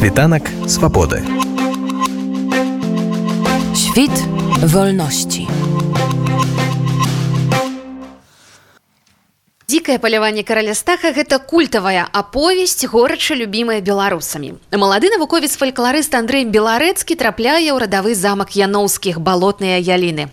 Світанак свабоды. Świt wolności. дзікае паляванне караля стаха гэта культавая аповесць горача любімая беларусамі малады навуковец фалькларыст Андрей беларэцкі трапляе ў радавы замак яноўскіх балотныя яліны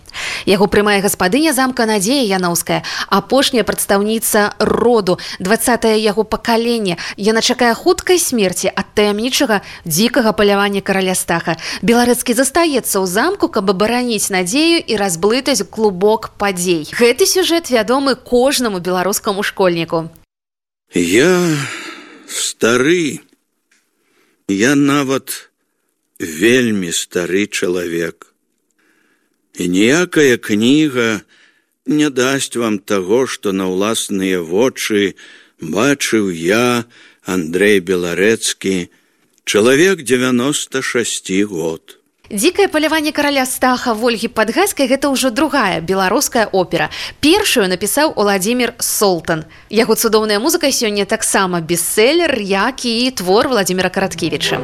яго прымае гаспадыня замка надзея яноўская апошняя прадстаўніца роду. 20 яго пакаленне. Яна чакае хуткай смерці ад таямнічага дзікага палявання караля стаха. Беларэцкі застаецца ў замку каб абараніць надзею і разблытаць клубок падзей. Гэты сюжэт вядомы кожнаму беларускаму школьніку. Я стары. Я нават вельмі стары чалавек і ніякая кніга не дасць вам таго што на ўласныя вочы бачыў я андрей беларэцкі чалавек девяносто шасці год. Дзікае паляванне караля стаха ольгі падгайскай гэта ўжо другая беларуская опера. Першую напісаў владимир солтан. Яго цудоўная музыка сёння таксама бестселлер як і твор владимира караткевича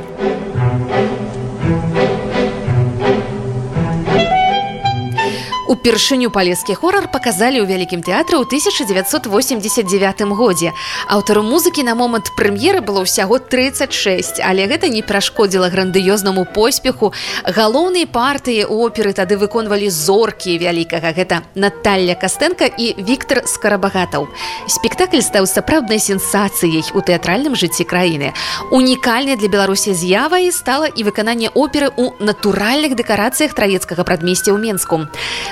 упершыню палескі хорар паказалі ў вялікім тэатры ў 1989 годзе. Аўтару музыкі на момант прэм'еры было ўсяго 36 але гэта не перашкодзіла грандыёзнаму поспеху. Галоўныя партыі оперы тады выконвалі зоркі вялікага. Гэта Наталля кастэнка і Віктор скарабагатаў спектакль стаў сапраўднай сенсацыяй у тэатральным жыцці краіны унікальнай для беларусі з'явай стала і выкананне оперы ў натуральных дэкарацыях траецкага прадмесця ў менску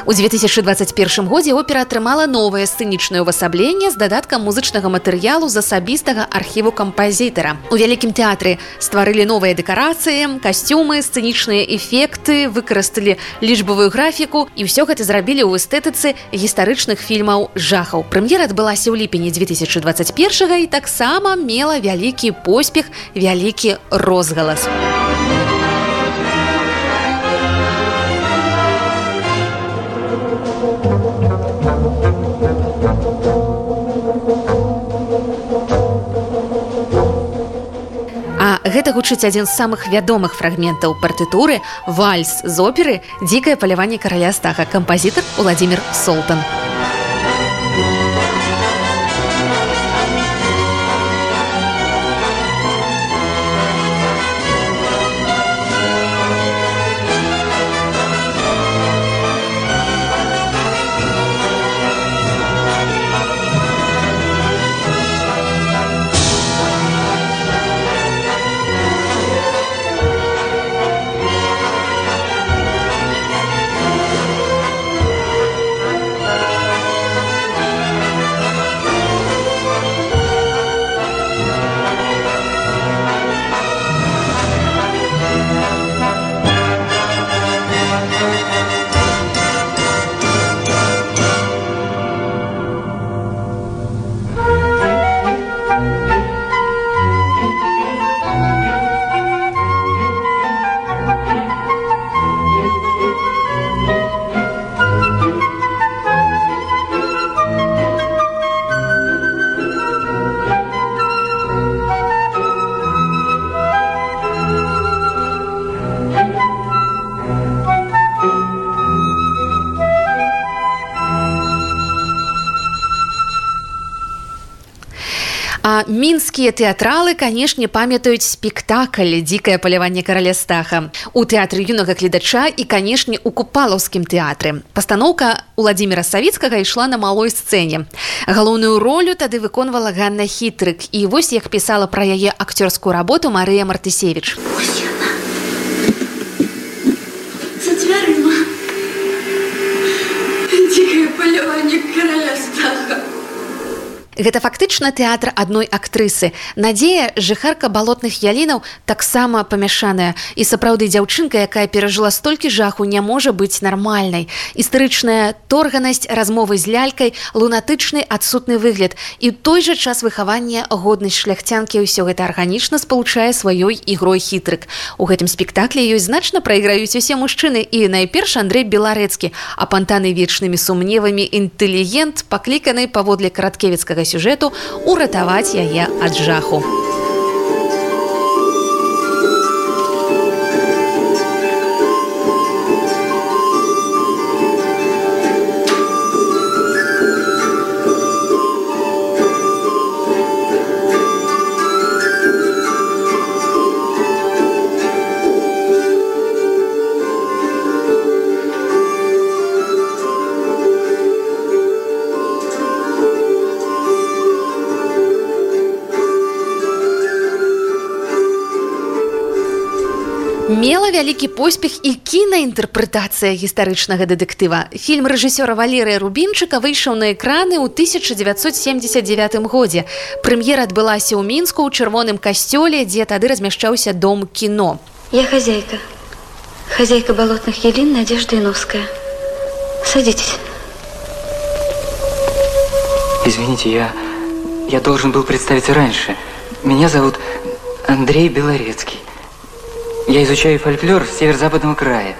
у У 2021 годзе опера атрымала новае сцэнічнае ўвасабленне з дадаткам музычнага матэрыялу з асабістага архіву кампазітара. У вялікім тэатры стварылі новыя дэкарацыі, касцюмы, сцэнічныя эфекты, выкарысталі лічбавую графіку і ўсё гэта зрабілі ў эстэтыцы гістарычных фільмаў жахаў. Прэм'ера адбылася ў ліпені 2021 і таксама мела вялікі поспех, вялікі розгалас. гэта гучыць адзін з самых вядомых фрагментаў партытуры вальс з оперы дзікае паляванне караля стага кампазітар владимир солтан А мінскія тэатралы канешне памятаюць спектакль дзікае паляванне караля стаха у тэатры юнага гледача і канешне у купалаўскім тэатры. Пастаноўка владимира савіцкага ішла на малой сцэне. Галоўную ролю тады выконвала Ганна хітрык. І вось як пісала пра яе акцёрскую работу Марыя мартысевич паляванне Гэта фактычна тэатр адной актрысы. Надзея жыхарка балотных ялінаў таксама памяшаная і сапраўды дзяўчынка, якая перажыла столькі жаху не можа быць нармальнай. Істарычная торганасць размовы з лялькай, лунатычны адсутны выгляд і той жа час выхавання годнасць шляхцянкі ўсё гэта арганічна спалучае сваёй ігрой хітрык. У гэтым спектаклі ёй значна прайграюць усе мужчыны і найперш Андрей беларэцкі, апантаны вечнымі сумневамі інтэлігент, пакліканы паводле караткевіцкага сюжэту уратаваць яе ад жаху. Вялікі поспех і кінаінтэрпрэтацыя гістарычнага дэтэктыва. Фільм рэжысёра Валерыя Рубінчыка выйшаў на экраны ў 1979 годзе. Прэм'ера адбылася ў мінску ў чырвоным касцёле, дзе тады размяшчаўся дом кіно. Я хозяйка. Хозяйка болотных елин Надежда Иновская. Садитесь. Извините, я, я должен был представиться раньше. Меня зовут Андрей Белорецкий. Я изучаю фольклор северо-западного края.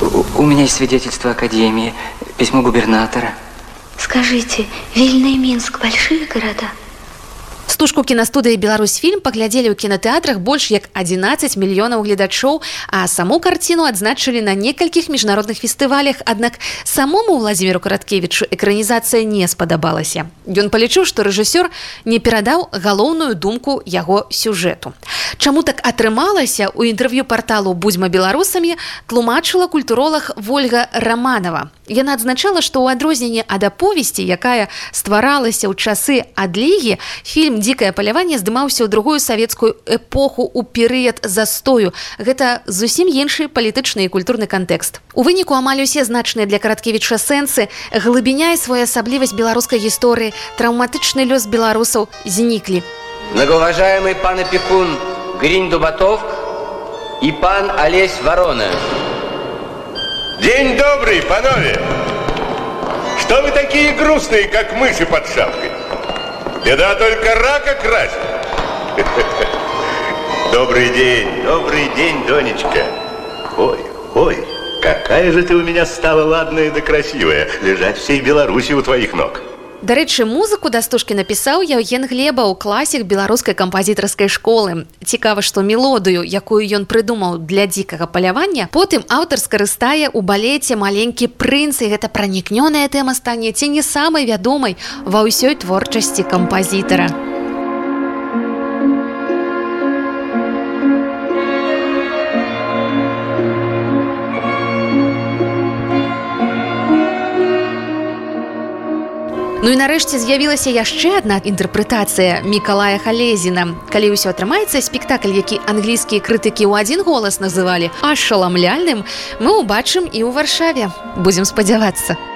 У, у меня есть свидетельство Академии, письмо губернатора. Скажите, Вильна и Минск большие города? Стужку кінастудыі Беларусьфільм паглядзелі ў кінатэатрах больш як 11 мільёнаў гледачоў, а саму карціну адзначылі на некалькіх міжнародных фестывалях, аднак самому Владзіміру Караткевічу экранізацыя не спадабалася. Ён палічыў, што рэжысёр не перадаў галоўную думку яго сюжэту. Чаму так атрымалася у інтэрв'ю парталу будзьма беларусамі тлумачыла культуролог Вольга Раманова. Яна адзначала, што ў адрозненне ад аповесці, якая стваралася ў часы адлігі, фільм дзікае паляванне здымаўся ў другую савецкую эпоху ў перыяд застою. Гэта зусім іншы палітычны і культурны кантэкст. У выніку амаль усе значныя для караткевіча сэнсы, глыбіня і своеасаблівасць беларускай гісторыі, траўматычны лёс беларусаў зніклі. Многоуважаемый пан опекун Гринь Дубатов и пан Олесь Ворона. День добрый, панове! Что вы такие грустные, как мыши под шапкой? Беда только рака красит. Добрый день, добрый день, Донечка. Ой, ой, какая же ты у меня стала ладная да красивая, лежать всей Беларуси у твоих ног. Дарэчы, музыку да стужкі напісаў Яўген Глеба ў класік беларускай кампазітарскай школы. Цікава, што мелодыю, якую ён прыдумаў для дзікага палявання, потым аўтар скарыстае ў балеце маленькі прынц і гэта пранікнёная тэма стане ці не самай вядомай ва ўсёй творчасці кампазітара. Ну і нарэшце з'явілася яшчэ адна інтэрпрэтацыя мікалая халезіна. Калі ўсё атрымаецца спектакль які англійскія крытыкі ў адзін голас называлі ашаламляльным мы ўбачым і ў варшаве. Будзем спадзявацца